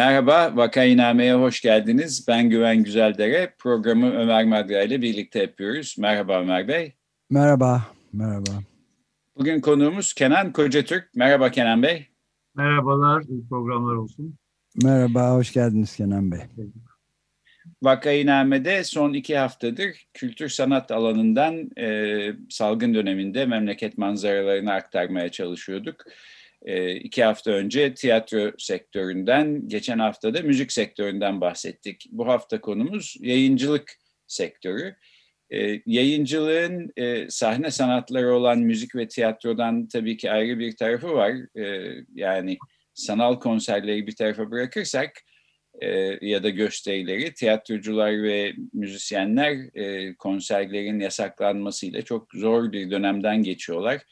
Merhaba, Vakainame'ye hoş geldiniz. Ben Güven Güzeldere. Programı Ömer Madra ile birlikte yapıyoruz. Merhaba Ömer Bey. Merhaba, merhaba. Bugün konuğumuz Kenan Kocatürk. Merhaba Kenan Bey. Merhabalar, iyi programlar olsun. Merhaba, hoş geldiniz Kenan Bey. Vakainame'de son iki haftadır kültür sanat alanından e, salgın döneminde memleket manzaralarını aktarmaya çalışıyorduk. E, iki hafta önce tiyatro sektöründen, geçen hafta da müzik sektöründen bahsettik. Bu hafta konumuz yayıncılık sektörü. E, yayıncılığın e, sahne sanatları olan müzik ve tiyatrodan tabii ki ayrı bir tarafı var. E, yani sanal konserleri bir tarafa bırakırsak ya da gösterileri, tiyatrocular ve müzisyenler konserlerin yasaklanmasıyla çok zor bir dönemden geçiyorlar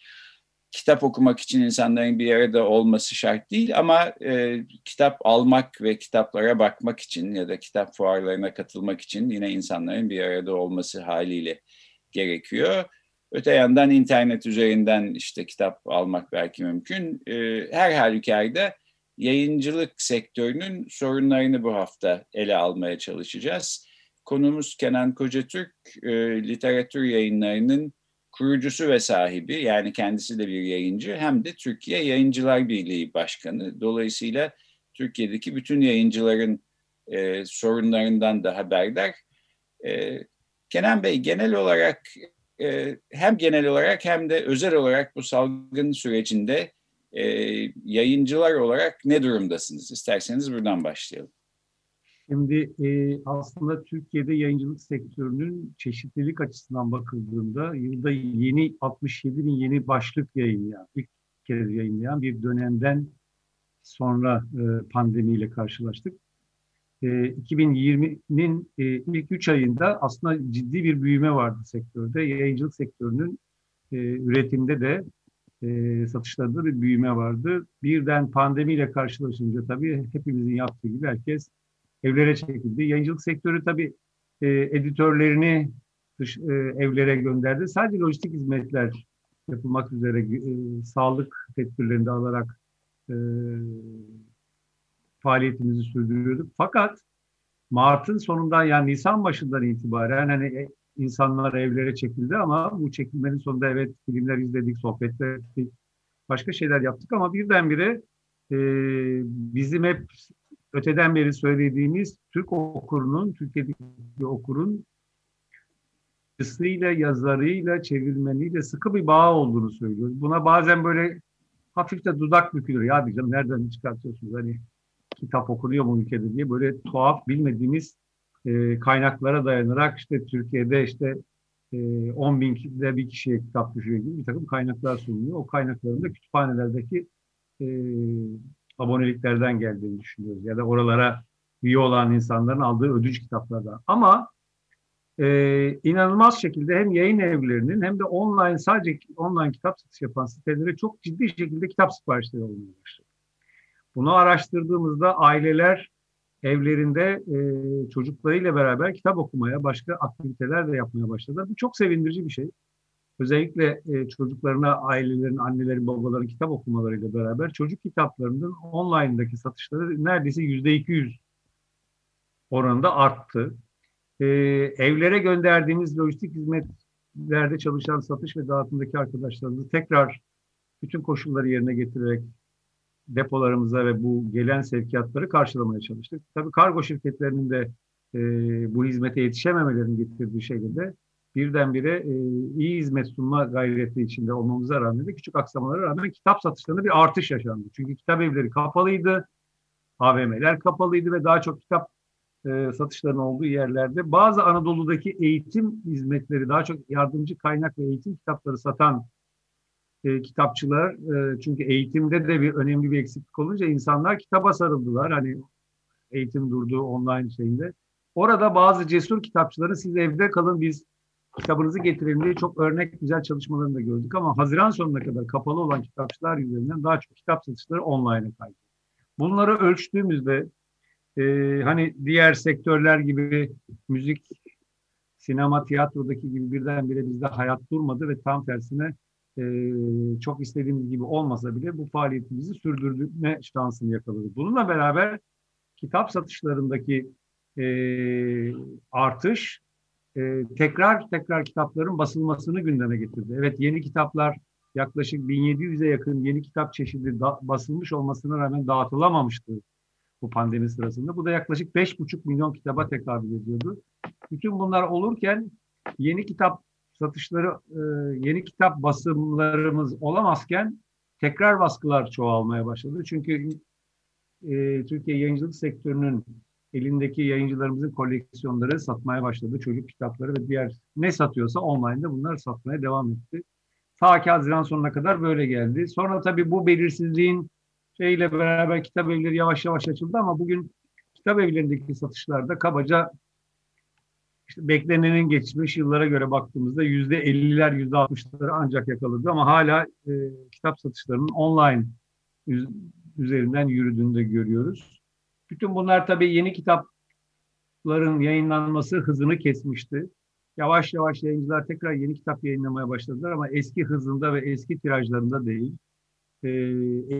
kitap okumak için insanların bir arada olması şart değil ama e, kitap almak ve kitaplara bakmak için ya da kitap fuarlarına katılmak için yine insanların bir arada olması haliyle gerekiyor. Öte yandan internet üzerinden işte kitap almak belki mümkün. E, her halükarda yayıncılık sektörünün sorunlarını bu hafta ele almaya çalışacağız. Konumuz Kenan Kocatürk, e, literatür yayınlarının kurucusu ve sahibi yani kendisi de bir yayıncı hem de Türkiye Yayıncılar Birliği Başkanı. Dolayısıyla Türkiye'deki bütün yayıncıların e, sorunlarından da haberdar. E, Kenan Bey genel olarak e, hem genel olarak hem de özel olarak bu salgın sürecinde e, yayıncılar olarak ne durumdasınız? İsterseniz buradan başlayalım. Şimdi e, aslında Türkiye'de yayıncılık sektörünün çeşitlilik açısından bakıldığında yılda yeni 67 bin yeni başlık yayınlayan, ilk kez yayınlayan bir dönemden sonra e, pandemiyle karşılaştık. E, 2020'nin e, ilk 3 ayında aslında ciddi bir büyüme vardı sektörde. Yayıncılık sektörünün e, üretimde de e, satışlarında bir büyüme vardı. Birden pandemiyle karşılaşınca tabii hepimizin yaptığı gibi herkes evlere çekildi. Yayıncılık sektörü tabii e, editörlerini dış, e, evlere gönderdi. Sadece lojistik hizmetler yapılmak üzere e, sağlık tedbirlerini alarak e, faaliyetimizi sürdürüyorduk. Fakat Mart'ın sonundan yani Nisan başından itibaren hani e, insanlar evlere çekildi ama bu çekilmenin sonunda evet filmler izledik, sohbetler ettik, başka şeyler yaptık ama birdenbire e, bizim hep öteden beri söylediğimiz Türk okurunun, Türkiye'deki okurun yazısıyla, yazarıyla, çevirmeniyle sıkı bir bağ olduğunu söylüyoruz. Buna bazen böyle hafif de dudak bükülür. Ya diyeceğim nereden çıkartıyorsunuz hani kitap okunuyor mu ülkede diye böyle tuhaf bilmediğimiz e, kaynaklara dayanarak işte Türkiye'de işte e, 10 binde bir kişiye kitap düşüyor gibi bir takım kaynaklar sunuluyor. O kaynakların da kütüphanelerdeki e, aboneliklerden geldiğini düşünüyoruz. Ya da oralara üye olan insanların aldığı ödünç kitaplardan. Ama e, inanılmaz şekilde hem yayın evlerinin hem de online sadece online kitap satışı yapan sitelere çok ciddi şekilde kitap siparişleri olmaya başladı. Bunu araştırdığımızda aileler evlerinde e, çocuklarıyla beraber kitap okumaya, başka aktiviteler de yapmaya başladılar. Bu çok sevindirici bir şey özellikle e, çocuklarına ailelerin, annelerin, babaların kitap okumalarıyla beraber çocuk kitaplarının online'daki satışları neredeyse yüzde 200 oranında arttı. E, evlere gönderdiğimiz lojistik hizmetlerde çalışan satış ve dağıtımdaki arkadaşlarımızı tekrar bütün koşulları yerine getirerek depolarımıza ve bu gelen sevkiyatları karşılamaya çalıştık. Tabii kargo şirketlerinin de e, bu hizmete yetişememelerini getirdiği şekilde birdenbire e, iyi hizmet sunma gayreti içinde olmamıza rağmen de küçük aksamalara rağmen kitap satışlarında bir artış yaşandı. Çünkü kitap evleri kapalıydı, AVM'ler kapalıydı ve daha çok kitap e, satışların olduğu yerlerde bazı Anadolu'daki eğitim hizmetleri daha çok yardımcı kaynak ve eğitim kitapları satan e, kitapçılar e, çünkü eğitimde de bir önemli bir eksiklik olunca insanlar kitaba sarıldılar. Hani eğitim durduğu online şeyinde. Orada bazı cesur kitapçıları siz evde kalın biz kitabınızı getirelim diye çok örnek güzel çalışmalarını da gördük ama Haziran sonuna kadar kapalı olan kitapçılar üzerinden daha çok kitap satışları online'a kaydı. Bunları ölçtüğümüzde e, hani diğer sektörler gibi müzik, sinema, tiyatrodaki gibi birdenbire bizde hayat durmadı ve tam tersine e, çok istediğimiz gibi olmasa bile bu faaliyetimizi sürdürme şansını yakaladık. Bununla beraber kitap satışlarındaki e, artış e, tekrar tekrar kitapların basılmasını gündeme getirdi. Evet yeni kitaplar yaklaşık 1700'e yakın yeni kitap çeşidi da, basılmış olmasına rağmen dağıtılamamıştı bu pandemi sırasında. Bu da yaklaşık 5,5 milyon kitaba tekabül ediyordu. Bütün bunlar olurken yeni kitap satışları, e, yeni kitap basımlarımız olamazken tekrar baskılar çoğalmaya başladı. Çünkü e, Türkiye yayıncılık sektörünün elindeki yayıncılarımızın koleksiyonları satmaya başladı. Çocuk kitapları ve diğer ne satıyorsa online'da bunlar satmaya devam etti. Ta ki Haziran sonuna kadar böyle geldi. Sonra tabii bu belirsizliğin şeyle beraber kitap evleri yavaş yavaş açıldı ama bugün kitap evlerindeki satışlarda kabaca işte beklenenin geçmiş yıllara göre baktığımızda yüzde elliler, yüzde altmışları ancak yakaladı ama hala e, kitap satışlarının online üzerinden yürüdüğünü de görüyoruz. Bütün bunlar tabii yeni kitapların yayınlanması hızını kesmişti. Yavaş yavaş yayıncılar tekrar yeni kitap yayınlamaya başladılar ama eski hızında ve eski tirajlarında değil. E,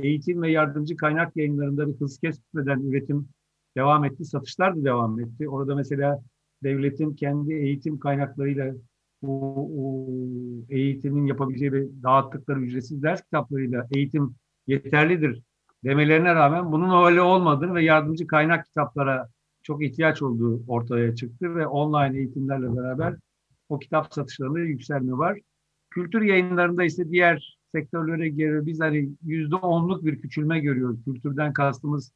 eğitim ve yardımcı kaynak yayınlarında bir hız kesmeden üretim devam etti, satışlar da devam etti. Orada mesela devletin kendi eğitim kaynaklarıyla bu, bu eğitimin yapabileceği ve dağıttıkları ücretsiz ders kitaplarıyla eğitim yeterlidir demelerine rağmen bunun öyle olmadığını ve yardımcı kaynak kitaplara çok ihtiyaç olduğu ortaya çıktı ve online eğitimlerle beraber o kitap satışlarında yükselme var. Kültür yayınlarında ise diğer sektörlere göre biz hani yüzde onluk bir küçülme görüyoruz. Kültürden kastımız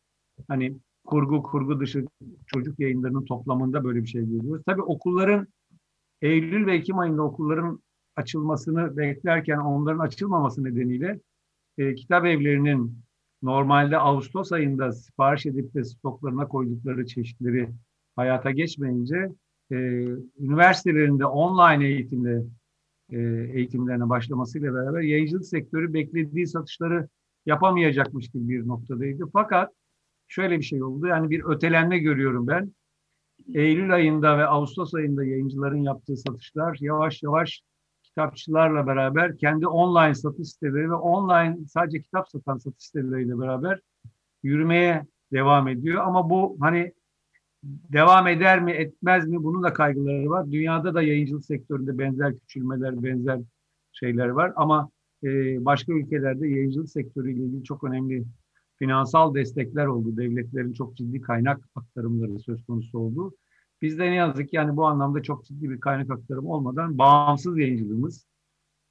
hani kurgu, kurgu dışı çocuk yayınlarının toplamında böyle bir şey görüyoruz. Tabii okulların Eylül ve Ekim ayında okulların açılmasını beklerken onların açılmaması nedeniyle e, kitap evlerinin normalde Ağustos ayında sipariş edip de stoklarına koydukları çeşitleri hayata geçmeyince e, üniversitelerinde online eğitimle e, eğitimlerine başlamasıyla beraber yayıncılık sektörü beklediği satışları yapamayacakmış gibi bir noktadaydı. Fakat şöyle bir şey oldu. Yani bir ötelenme görüyorum ben. Eylül ayında ve Ağustos ayında yayıncıların yaptığı satışlar yavaş yavaş kitapçılarla beraber kendi online satış siteleri ve online sadece kitap satan satış siteleriyle beraber yürümeye devam ediyor. Ama bu hani devam eder mi etmez mi bunun da kaygıları var. Dünyada da yayıncılık sektöründe benzer küçülmeler, benzer şeyler var. Ama e, başka ülkelerde yayıncılık sektörüyle ilgili çok önemli finansal destekler oldu. Devletlerin çok ciddi kaynak aktarımları söz konusu oldu. Bizde ne yazık ki yani bu anlamda çok ciddi bir kaynak aktarımı olmadan bağımsız yayıncılığımız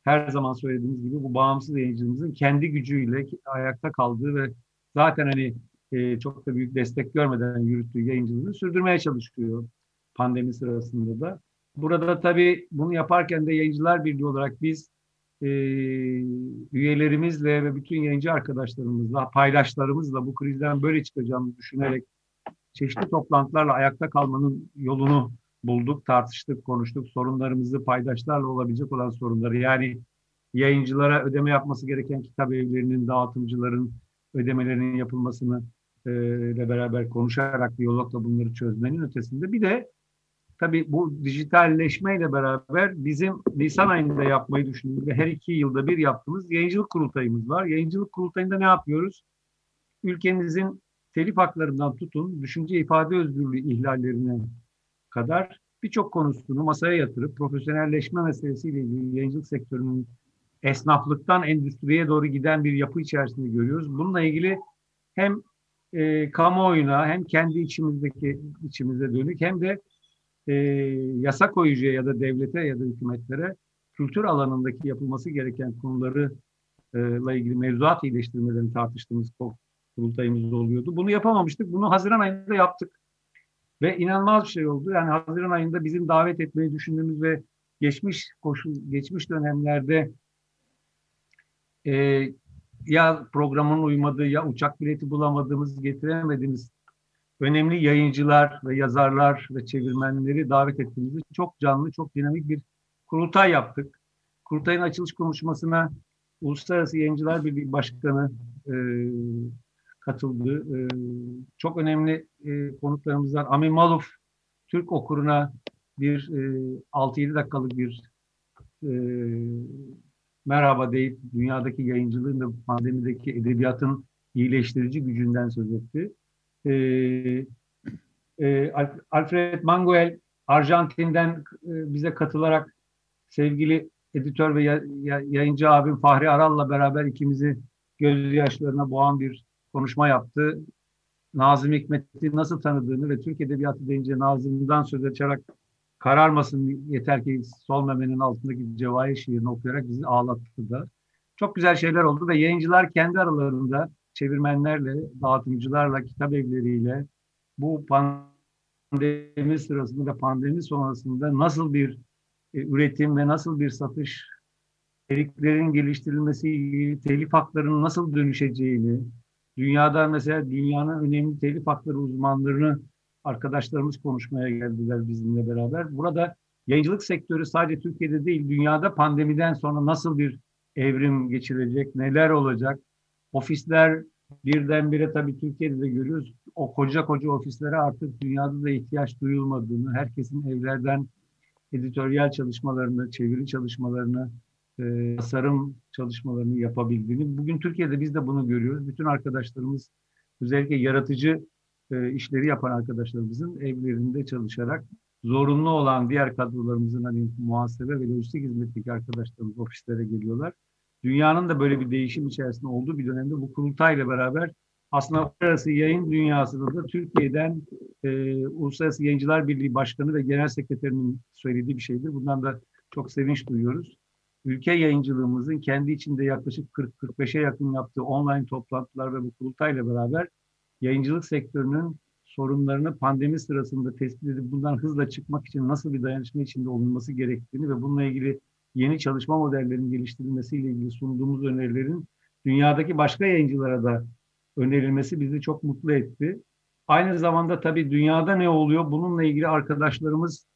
her zaman söylediğimiz gibi bu bağımsız yayıncılığımızın kendi gücüyle ayakta kaldığı ve zaten hani e, çok da büyük destek görmeden yürüttüğü yayıncılığını sürdürmeye çalışıyor pandemi sırasında da. Burada tabii bunu yaparken de Yayıncılar Birliği olarak biz e, üyelerimizle ve bütün yayıncı arkadaşlarımızla, paydaşlarımızla bu krizden böyle çıkacağımızı düşünerek çeşitli toplantılarla ayakta kalmanın yolunu bulduk, tartıştık, konuştuk. Sorunlarımızı paydaşlarla olabilecek olan sorunları yani yayıncılara ödeme yapması gereken kitap evlerinin, dağıtımcıların ödemelerinin yapılmasını e, ile beraber konuşarak diyalogla bunları çözmenin ötesinde bir de tabii bu dijitalleşmeyle beraber bizim Nisan ayında yapmayı düşündüğümüz ve her iki yılda bir yaptığımız yayıncılık kurultayımız var. Yayıncılık kurultayında ne yapıyoruz? Ülkemizin telif haklarından tutun, düşünce ifade özgürlüğü ihlallerine kadar birçok konusunu masaya yatırıp profesyonelleşme meselesiyle ilgili yayıncılık sektörünün esnaflıktan endüstriye doğru giden bir yapı içerisinde görüyoruz. Bununla ilgili hem e, kamuoyuna hem kendi içimizdeki içimize dönük hem de e, yasa koyucuya ya da devlete ya da hükümetlere kültür alanındaki yapılması gereken konuları ile ilgili mevzuat iyileştirmelerini tartıştığımız kurultayımız oluyordu. Bunu yapamamıştık. Bunu Haziran ayında yaptık. Ve inanılmaz bir şey oldu. Yani Haziran ayında bizim davet etmeyi düşündüğümüz ve geçmiş koşul, geçmiş dönemlerde e, ya programın uymadığı ya uçak bileti bulamadığımız, getiremediğimiz önemli yayıncılar ve yazarlar ve çevirmenleri davet ettiğimizde çok canlı, çok dinamik bir kurultay yaptık. Kurultayın açılış konuşmasına Uluslararası Yayıncılar Birliği Başkanı e, katıldı. E, çok önemli e, konuklarımızdan Amin Maluf, Türk okuruna bir e, 6-7 dakikalık bir e, merhaba deyip dünyadaki yayıncılığın da pandemideki edebiyatın iyileştirici gücünden söz etti. E, e, Alfred Manguel Arjantin'den e, bize katılarak sevgili editör ve yayıncı abim Fahri Aral'la beraber ikimizi gözyaşlarına boğan bir konuşma yaptı. Nazım Hikmet'i nasıl tanıdığını ve Türk Edebiyatı deyince Nazım'dan söz açarak kararmasın yeter ki sol memenin altındaki Cevahir şiirini okuyarak bizi ağlattı da. Çok güzel şeyler oldu ve yayıncılar kendi aralarında çevirmenlerle, dağıtımcılarla, kitap evleriyle bu pandemi sırasında ve pandemi sonrasında nasıl bir e, üretim ve nasıl bir satış, içeriklerin geliştirilmesi telif haklarının nasıl dönüşeceğini, dünyada mesela dünyanın önemli telif hakları uzmanlarını arkadaşlarımız konuşmaya geldiler bizimle beraber. Burada yayıncılık sektörü sadece Türkiye'de değil, dünyada pandemiden sonra nasıl bir evrim geçirecek, neler olacak? Ofisler birdenbire tabii Türkiye'de de görüyoruz. O koca koca ofislere artık dünyada da ihtiyaç duyulmadığını, herkesin evlerden editoryal çalışmalarını, çeviri çalışmalarını, e, tasarım çalışmalarını yapabildiğini. Bugün Türkiye'de biz de bunu görüyoruz. Bütün arkadaşlarımız özellikle yaratıcı e, işleri yapan arkadaşlarımızın evlerinde çalışarak zorunlu olan diğer kadrolarımızın hani muhasebe ve lojistik hizmetteki arkadaşlarımız ofislere geliyorlar. Dünyanın da böyle bir değişim içerisinde olduğu bir dönemde bu kurultayla beraber aslında uluslararası yayın dünyasında da Türkiye'den e, Uluslararası Yayıncılar Birliği Başkanı ve Genel Sekreterinin söylediği bir şeydir. Bundan da çok sevinç duyuyoruz. Ülke yayıncılığımızın kendi içinde yaklaşık 40-45'e yakın yaptığı online toplantılar ve bu kurultayla beraber yayıncılık sektörünün sorunlarını pandemi sırasında tespit edip bundan hızla çıkmak için nasıl bir dayanışma içinde olunması gerektiğini ve bununla ilgili yeni çalışma modellerinin geliştirilmesiyle ilgili sunduğumuz önerilerin dünyadaki başka yayıncılara da önerilmesi bizi çok mutlu etti. Aynı zamanda tabii dünyada ne oluyor? Bununla ilgili arkadaşlarımız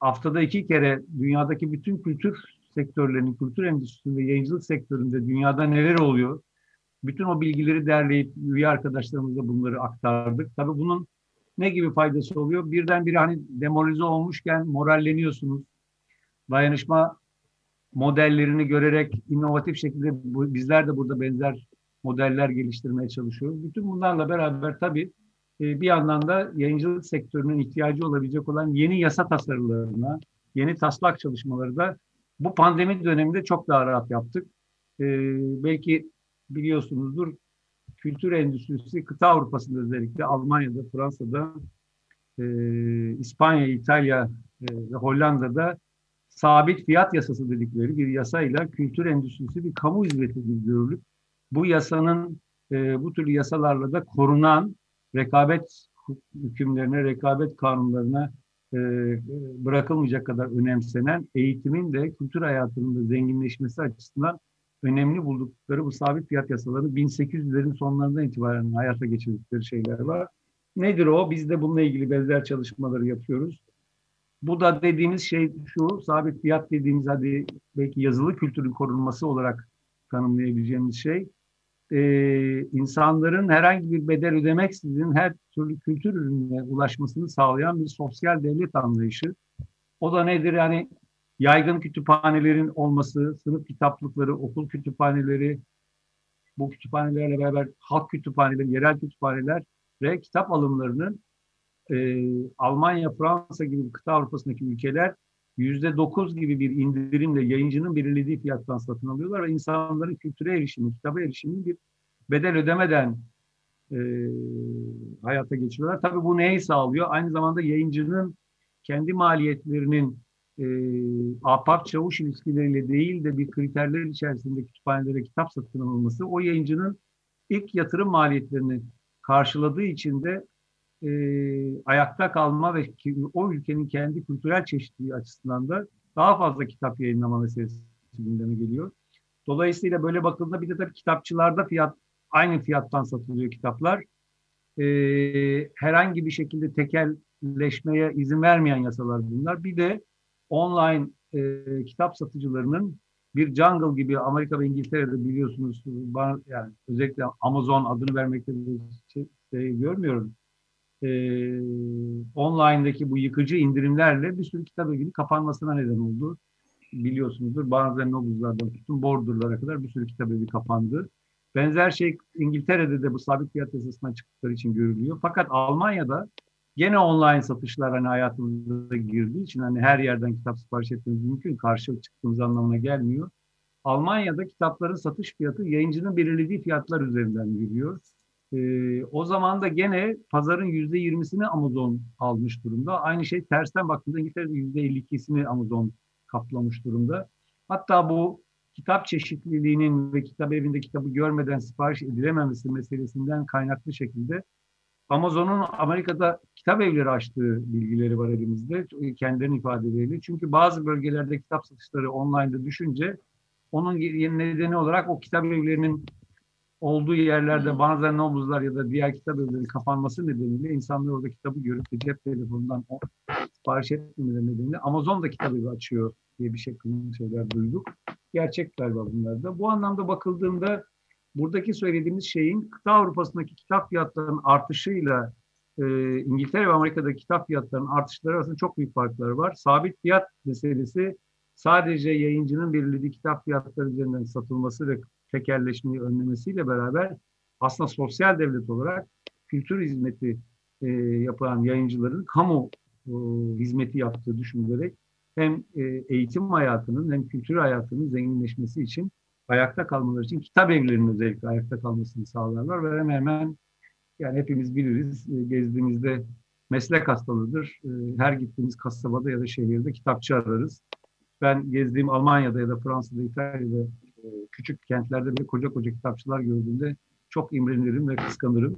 haftada iki kere dünyadaki bütün kültür sektörlerinin, kültür endüstrisinin ve yayıncılık sektöründe dünyada neler oluyor? Bütün o bilgileri derleyip üye arkadaşlarımızla bunları aktardık. Tabii bunun ne gibi faydası oluyor? Birdenbire hani demoralize olmuşken moralleniyorsunuz. Dayanışma modellerini görerek inovatif şekilde bu, bizler de burada benzer modeller geliştirmeye çalışıyoruz. Bütün bunlarla beraber tabii e, bir yandan da yayıncılık sektörünün ihtiyacı olabilecek olan yeni yasa tasarılarına, yeni taslak çalışmaları da bu pandemi döneminde çok daha rahat yaptık. E, belki biliyorsunuzdur kültür endüstrisi kıta Avrupa'sında özellikle Almanya'da, Fransa'da, e, İspanya, İtalya ve Hollanda'da sabit fiyat yasası dedikleri bir yasayla kültür endüstrisi bir kamu hizmeti gibi görülüp bu yasanın e, bu tür yasalarla da korunan rekabet hükümlerine, rekabet kanunlarına e, bırakılmayacak kadar önemsenen eğitimin de kültür hayatının da zenginleşmesi açısından önemli buldukları bu sabit fiyat yasaları 1800'lerin sonlarından itibaren hayata geçirdikleri şeyler var. Nedir o? Biz de bununla ilgili benzer çalışmaları yapıyoruz. Bu da dediğimiz şey şu, sabit fiyat dediğimiz hadi belki yazılı kültürün korunması olarak tanımlayabileceğimiz şey e, insanların herhangi bir bedel ödemeksizin her türlü kültür ürününe ulaşmasını sağlayan bir sosyal devlet anlayışı. O da nedir? Yani yaygın kütüphanelerin olması, sınıf kitaplıkları, okul kütüphaneleri, bu kütüphanelerle beraber halk kütüphaneleri, yerel kütüphaneler ve kitap alımlarının e, Almanya, Fransa gibi kıta Avrupa'sındaki ülkeler yüzde dokuz gibi bir indirimle yayıncının belirlediği fiyattan satın alıyorlar ve insanların kültüre erişimi, kitaba erişimini bir bedel ödemeden e, hayata geçiriyorlar. Tabii bu neyi sağlıyor? Aynı zamanda yayıncının kendi maliyetlerinin e, ahbap çavuş ilişkileriyle değil de bir kriterler içerisinde kütüphanelere kitap satın alınması o yayıncının ilk yatırım maliyetlerini karşıladığı için de e, ayakta kalma ve o ülkenin kendi kültürel çeşitliliği açısından da daha fazla kitap yayınlama meselesi gündeme geliyor. Dolayısıyla böyle bakıldığında bir de tabii kitapçılarda fiyat aynı fiyattan satılıyor kitaplar. E, herhangi bir şekilde tekelleşmeye izin vermeyen yasalar bunlar. Bir de online e, kitap satıcılarının bir jungle gibi Amerika ve İngiltere'de biliyorsunuz yani özellikle Amazon adını vermekte şey, şey görmüyorum. Ee, online'daki bu yıkıcı indirimlerle bir sürü kitap evi kapanmasına neden oldu. Biliyorsunuzdur Barnes Noble'lardan tutun Border'lara kadar bir sürü kitap evi kapandı. Benzer şey İngiltere'de de bu sabit fiyat yasasından çıktıkları için görülüyor. Fakat Almanya'da gene online satışlar hani hayatımıza girdiği için hani her yerden kitap sipariş etmemiz mümkün. Karşılık çıktığımız anlamına gelmiyor. Almanya'da kitapların satış fiyatı yayıncının belirlediği fiyatlar üzerinden yürüyor. Ee, o zaman da gene pazarın yüzde yirmisini Amazon almış durumda. Aynı şey tersten baktığında İngiltere'de yüzde elli Amazon kaplamış durumda. Hatta bu kitap çeşitliliğinin ve kitap evinde kitabı görmeden sipariş edilememesi meselesinden kaynaklı şekilde Amazon'un Amerika'da kitap evleri açtığı bilgileri var elimizde. Kendilerinin ifadeleriyle. Çünkü bazı bölgelerde kitap satışları online'da düşünce onun nedeni olarak o kitap evlerinin olduğu yerlerde bazen Nobuzlar ya da diğer kitap evleri kapanması nedeniyle insanlar orada kitabı görüp de cep telefonundan sipariş etmemeleri nedeniyle Amazon da kitap evi açıyor diye bir şekilde şeyler duyduk. Gerçek galiba bunlar da. Bu anlamda bakıldığında buradaki söylediğimiz şeyin kıta Avrupa'sındaki kitap fiyatlarının artışıyla e, İngiltere ve Amerika'daki kitap fiyatlarının artışları arasında çok büyük farklar var. Sabit fiyat meselesi sadece yayıncının belirlediği kitap fiyatları üzerinden satılması ve tekerleşmeyi önlemesiyle beraber aslında sosyal devlet olarak kültür hizmeti e, yapan yayıncıların kamu e, hizmeti yaptığı düşünülerek hem e, eğitim hayatının hem kültür hayatının zenginleşmesi için ayakta kalmaları için kitap evlerinin özellikle ayakta kalmasını sağlarlar ve hemen hemen yani hepimiz biliriz e, gezdiğimizde meslek hastalığıdır. E, her gittiğimiz kasabada ya da şehirde kitapçı ararız. Ben gezdiğim Almanya'da ya da Fransa'da, İtalya'da küçük kentlerde bile koca koca kitapçılar gördüğümde çok imrenirim ve kıskanırım.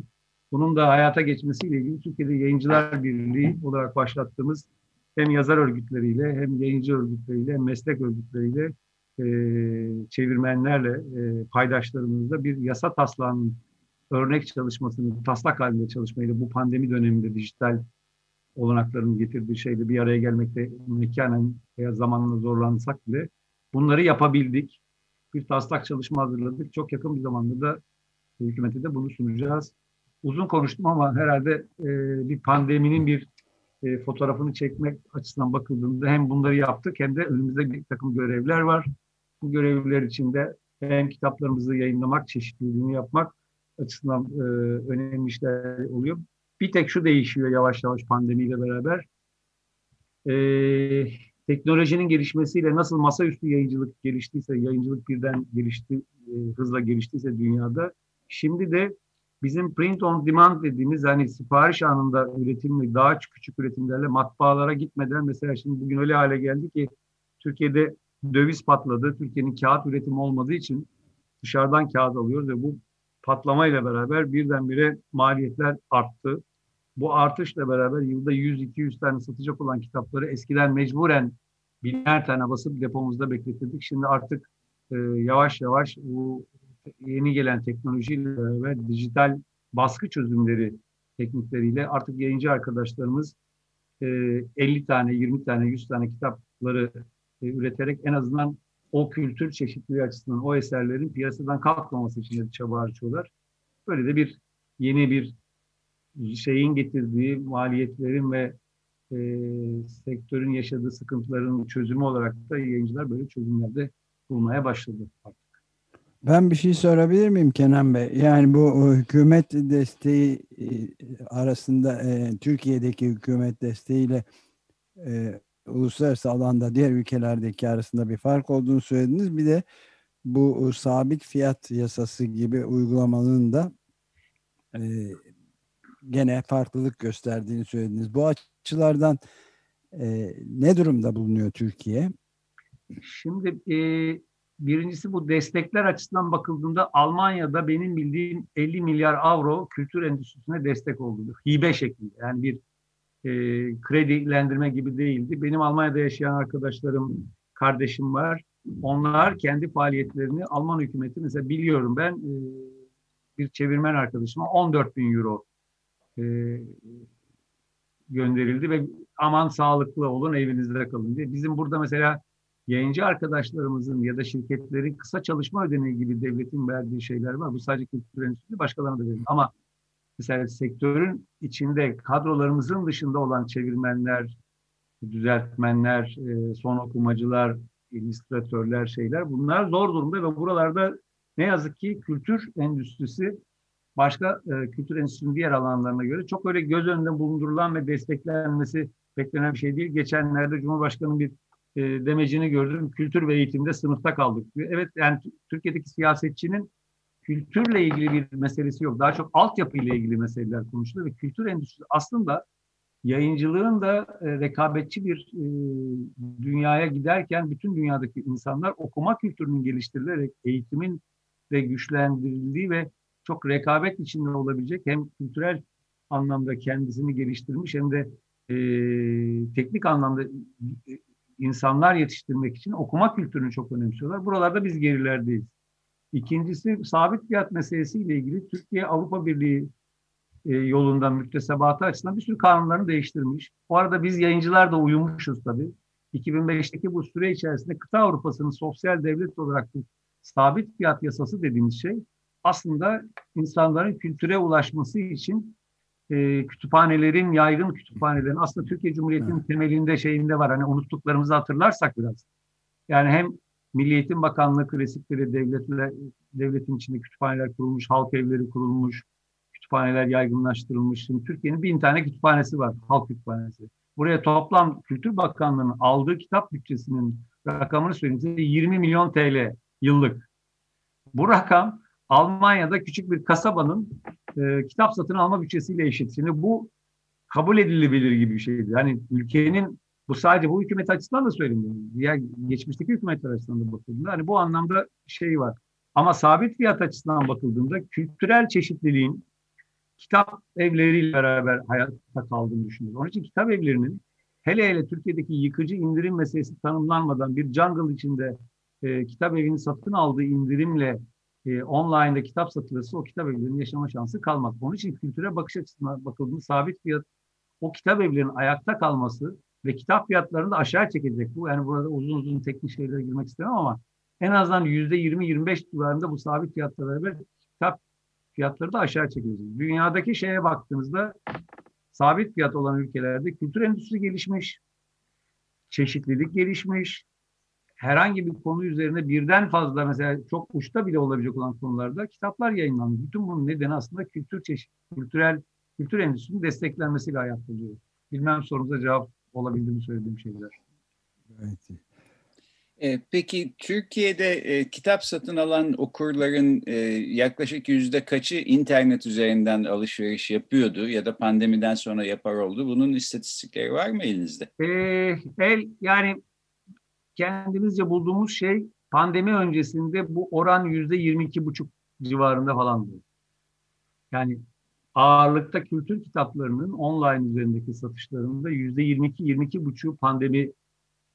Bunun da hayata geçmesiyle ilgili Türkiye'de Yayıncılar Birliği olarak başlattığımız hem yazar örgütleriyle hem yayıncı örgütleriyle hem meslek örgütleriyle e, çevirmenlerle e, paydaşlarımızla bir yasa taslağının örnek çalışmasını taslak halinde çalışmayla bu pandemi döneminde dijital olanakların getirdiği şeyle bir araya gelmekte mekanen veya zamanla zorlansak bile bunları yapabildik. Bir taslak çalışma hazırladık. Çok yakın bir zamanda da hükümete de bunu sunacağız. Uzun konuştum ama herhalde e, bir pandeminin bir e, fotoğrafını çekmek açısından bakıldığında hem bunları yaptık hem de önümüzde bir takım görevler var. Bu görevler içinde hem kitaplarımızı yayınlamak, çeşitliliğini yapmak açısından e, önemli işler oluyor. Bir tek şu değişiyor yavaş yavaş pandemiyle beraber. E, teknolojinin gelişmesiyle nasıl masaüstü yayıncılık geliştiyse, yayıncılık birden gelişti, e, hızla geliştiyse dünyada, şimdi de bizim print on demand dediğimiz hani sipariş anında üretimli daha küçük üretimlerle matbaalara gitmeden mesela şimdi bugün öyle hale geldi ki Türkiye'de döviz patladı. Türkiye'nin kağıt üretimi olmadığı için dışarıdan kağıt alıyoruz ve bu patlamayla beraber birdenbire maliyetler arttı. Bu artışla beraber yılda 100-200 tane satacak olan kitapları eskiden mecburen biner tane basıp depomuzda bekletirdik. Şimdi artık e, yavaş yavaş bu yeni gelen teknolojiyle beraber dijital baskı çözümleri teknikleriyle artık yayıncı arkadaşlarımız e, 50 tane, 20 tane, 100 tane kitapları e, üreterek en azından o kültür çeşitliliği açısından o eserlerin piyasadan kalkmaması için de çaba harcıyorlar. Böyle de bir yeni bir şeyin getirdiği maliyetlerin ve e, sektörün yaşadığı sıkıntıların çözümü olarak da yayıncılar böyle çözümlerde bulmaya başladı artık. Ben bir şey sorabilir miyim Kenan Bey? Yani bu hükümet desteği e, arasında e, Türkiye'deki hükümet desteğiyle e, uluslararası alanda diğer ülkelerdeki arasında bir fark olduğunu söylediniz. Bir de bu sabit fiyat yasası gibi uygulamanın da e, gene farklılık gösterdiğini söylediniz. Bu açılardan e, ne durumda bulunuyor Türkiye? Şimdi e, birincisi bu destekler açısından bakıldığında Almanya'da benim bildiğim 50 milyar avro kültür endüstrisine destek oldu. Hibe şeklinde. Yani bir e, kredilendirme gibi değildi. Benim Almanya'da yaşayan arkadaşlarım, kardeşim var. Onlar kendi faaliyetlerini Alman hükümeti mesela biliyorum ben e, bir çevirmen arkadaşıma 14 bin euro e, gönderildi ve aman sağlıklı olun evinizde kalın diye. Bizim burada mesela yayıncı arkadaşlarımızın ya da şirketlerin kısa çalışma ödeneği gibi devletin verdiği şeyler var. Bu sadece kültür endüstrisi başkalarına da verilir. Ama mesela sektörün içinde kadrolarımızın dışında olan çevirmenler, düzeltmenler, e, son okumacılar, illüstratörler şeyler bunlar zor durumda ve buralarda ne yazık ki kültür endüstrisi başka e, kültür endüstrisinin diğer alanlarına göre çok öyle göz önünde bulundurulan ve desteklenmesi beklenen bir şey değil. Geçenlerde Cumhurbaşkanı'nın bir e, demecini gördüm. Kültür ve eğitimde sınıfta kaldık diyor. Evet yani Türkiye'deki siyasetçinin kültürle ilgili bir meselesi yok. Daha çok altyapıyla ilgili meseleler konuşuluyor ve kültür endüstrisi aslında yayıncılığın da e, rekabetçi bir e, dünyaya giderken bütün dünyadaki insanlar okuma kültürünün geliştirilerek eğitimin de güçlendirildiği ve çok rekabet içinde olabilecek hem kültürel anlamda kendisini geliştirmiş hem de e, teknik anlamda e, insanlar yetiştirmek için okuma kültürünü çok önemsiyorlar. Buralarda biz gerilerdeyiz. İkincisi sabit fiyat meselesiyle ilgili Türkiye Avrupa Birliği e, yolundan müktesebatı açısından bir sürü kanunlarını değiştirmiş. Bu arada biz yayıncılar da uyumuşuz tabii. 2005'teki bu süre içerisinde kıta Avrupa'sının sosyal devlet olarak sabit fiyat yasası dediğimiz şey aslında insanların kültüre ulaşması için e, kütüphanelerin, yaygın kütüphanelerin aslında Türkiye Cumhuriyeti'nin evet. temelinde şeyinde var. Hani unuttuklarımızı hatırlarsak biraz. Yani hem Milli Eğitim Bakanlığı klasikleri devletle, devletin içinde kütüphaneler kurulmuş, halk evleri kurulmuş, kütüphaneler yaygınlaştırılmış. Şimdi Türkiye'nin bin tane kütüphanesi var, halk kütüphanesi. Buraya toplam Kültür Bakanlığı'nın aldığı kitap bütçesinin rakamını söyleyeyim 20 milyon TL yıllık. Bu rakam Almanya'da küçük bir kasabanın e, kitap satın alma bütçesiyle eşit. Şimdi bu kabul edilebilir gibi bir şeydi. Yani ülkenin bu sadece bu hükümet açısından da söylemiyorum. Diğer geçmişteki hükümetler açısından da bakıldığında hani bu anlamda şey var. Ama sabit fiyat açısından bakıldığında kültürel çeşitliliğin kitap evleriyle beraber hayatta kaldığını düşünüyorum. Onun için kitap evlerinin hele hele Türkiye'deki yıkıcı indirim meselesi tanımlanmadan bir jungle içinde e, kitap evini satın aldığı indirimle e, online'da kitap satılırsa o kitap evlerinin yaşama şansı kalmaz. Onun için kültüre bakış açısından bakıldığında sabit fiyat o kitap evlerinin ayakta kalması ve kitap fiyatlarını da aşağı çekecek. Bu yani burada uzun uzun teknik şeylere girmek istemem ama en azından yüzde 20-25 civarında bu sabit fiyatla beraber kitap fiyatları da aşağı çekilecek. Dünyadaki şeye baktığınızda sabit fiyat olan ülkelerde kültür endüstrisi gelişmiş, çeşitlilik gelişmiş, herhangi bir konu üzerine birden fazla mesela çok uçta bile olabilecek olan konularda kitaplar yayınlanıyor. Bütün bunun nedeni aslında kültür çeşit, kültürel kültür endüstrisinin desteklenmesiyle ayakta oluyor. Bilmem sorunuza cevap olabildi mi söylediğim şeyler. Evet. E, peki Türkiye'de e, kitap satın alan okurların e, yaklaşık yüzde kaçı internet üzerinden alışveriş yapıyordu ya da pandemiden sonra yapar oldu? Bunun istatistikleri var mı elinizde? E, el yani kendimizce bulduğumuz şey pandemi öncesinde bu oran yüzde yirmi iki buçuk civarında falandı. Yani ağırlıkta kültür kitaplarının online üzerindeki satışlarında yüzde yirmi iki, yirmi iki buçuk pandemi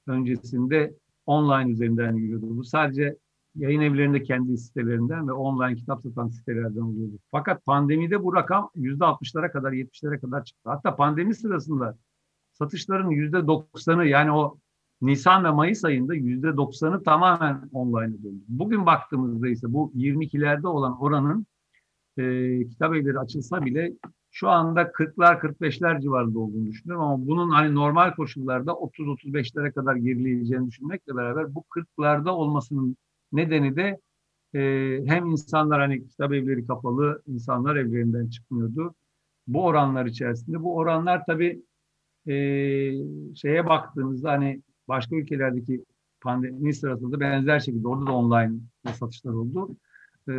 öncesinde online üzerinden yürüyordu. Bu sadece yayın evlerinde kendi sitelerinden ve online kitap satan sitelerden oluyordu. Fakat pandemide bu rakam yüzde altmışlara kadar, yetmişlere kadar çıktı. Hatta pandemi sırasında satışların yüzde doksanı yani o Nisan ve Mayıs ayında yüzde doksanı tamamen online döndü. Bugün baktığımızda ise bu 22'lerde olan oranın e, kitap evleri açılsa bile şu anda 40'lar 45'ler civarında olduğunu düşünüyorum ama bunun hani normal koşullarda 30-35'lere kadar gerileyeceğini düşünmekle beraber bu 40'larda olmasının nedeni de e, hem insanlar hani kitap evleri kapalı, insanlar evlerinden çıkmıyordu. Bu oranlar içerisinde bu oranlar tabii e, şeye baktığımızda hani başka ülkelerdeki pandemi sırasında benzer şekilde orada da online satışlar oldu. Ee,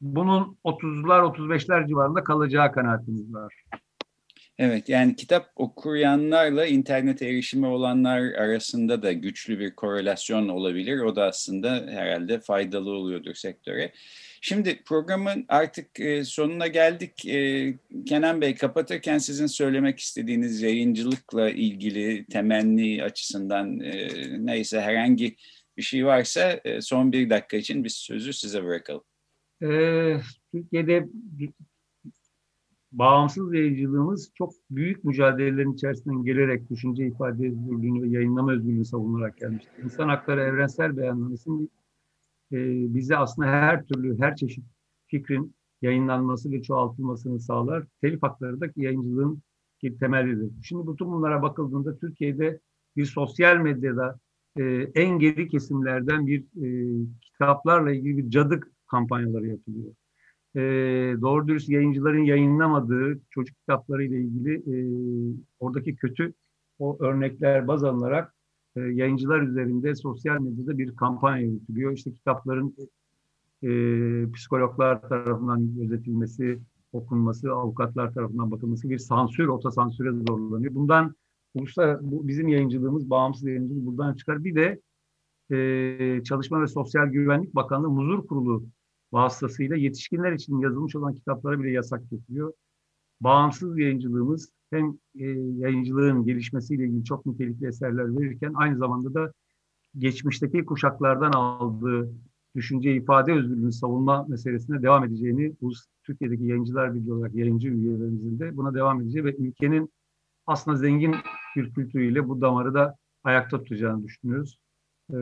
bunun 30'lar 35'ler civarında kalacağı kanaatimiz var. Evet yani kitap okuyanlarla internet erişimi olanlar arasında da güçlü bir korelasyon olabilir. O da aslında herhalde faydalı oluyordur sektöre. Şimdi programın artık e, sonuna geldik. E, Kenan Bey kapatırken sizin söylemek istediğiniz yayıncılıkla ilgili temenni açısından e, neyse herhangi bir şey varsa son bir dakika için biz sözü size bırakalım. Türkiye'de bağımsız yayıncılığımız çok büyük mücadelelerin içerisinden gelerek düşünce ifade özgürlüğünü ve yayınlama özgürlüğünü savunarak gelmiştir. İnsan Hakları Evrensel Beyannamesi'nin e, bize aslında her türlü, her çeşit fikrin yayınlanması ve çoğaltılmasını sağlar. Telif hakları da yayıncılığın temelidir. Şimdi bütün bunlara bakıldığında Türkiye'de bir sosyal medyada e, en geri kesimlerden bir e, kitaplarla ilgili bir cadık kampanyaları yapılıyor e, doğru dürüst yayıncıların yayınlamadığı çocuk kitapları ile ilgili e, oradaki kötü o örnekler baz alınarak e, yayıncılar üzerinde sosyal medyada bir kampanya yürütülüyor. İşte kitapların e, psikologlar tarafından gözetilmesi, okunması, avukatlar tarafından bakılması bir sansür, otosansüre zorlanıyor. Bundan uluslar, bu bizim yayıncılığımız, bağımsız yayıncılık buradan çıkar. Bir de e, Çalışma ve Sosyal Güvenlik Bakanlığı Muzur Kurulu vasıtasıyla yetişkinler için yazılmış olan kitaplara bile yasak getiriyor. Bağımsız yayıncılığımız hem e, yayıncılığın gelişmesiyle ilgili çok nitelikli eserler verirken aynı zamanda da geçmişteki kuşaklardan aldığı düşünce ifade özgürlüğünü savunma meselesine devam edeceğini bu Türkiye'deki yayıncılar birliği olarak yayıncı üyelerimizin de buna devam edeceği ve ülkenin aslında zengin bir kültürüyle bu damarı da ayakta tutacağını düşünüyoruz. Ee,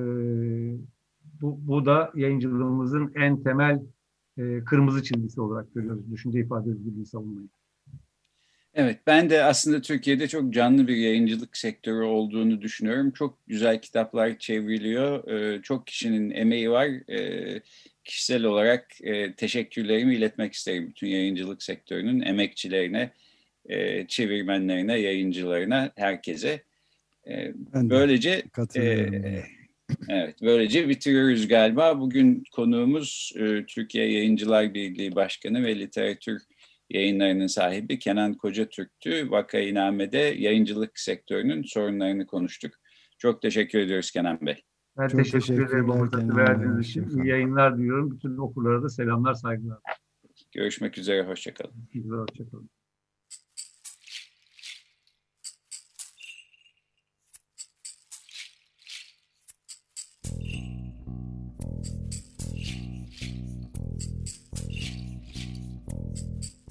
bu, bu da yayıncılığımızın en temel e, kırmızı çizgisi olarak görüyoruz. Düşünce ifade özgürlüğü savunmayı. Evet, ben de aslında Türkiye'de çok canlı bir yayıncılık sektörü olduğunu düşünüyorum. Çok güzel kitaplar çevriliyor. Ee, çok kişinin emeği var. Ee, kişisel olarak e, teşekkürlerimi iletmek isterim bütün yayıncılık sektörünün emekçilerine, e, çevirmenlerine, yayıncılarına, herkese. Ee, böylece e, Evet, böylece bitiriyoruz galiba. Bugün konuğumuz e, Türkiye Yayıncılar Birliği Başkanı ve literatür yayınlarının sahibi Kenan Kocatürk'tü. Vakainame'de yayıncılık sektörünün sorunlarını konuştuk. Çok teşekkür ediyoruz Kenan Bey. Ben Çok teşekkür ederim bu fırsatı verdiğiniz için. İyi yayınlar diliyorum. Bütün okurlara da selamlar, saygılar. Görüşmek üzere, hoşçakalın. Hoşçakalın.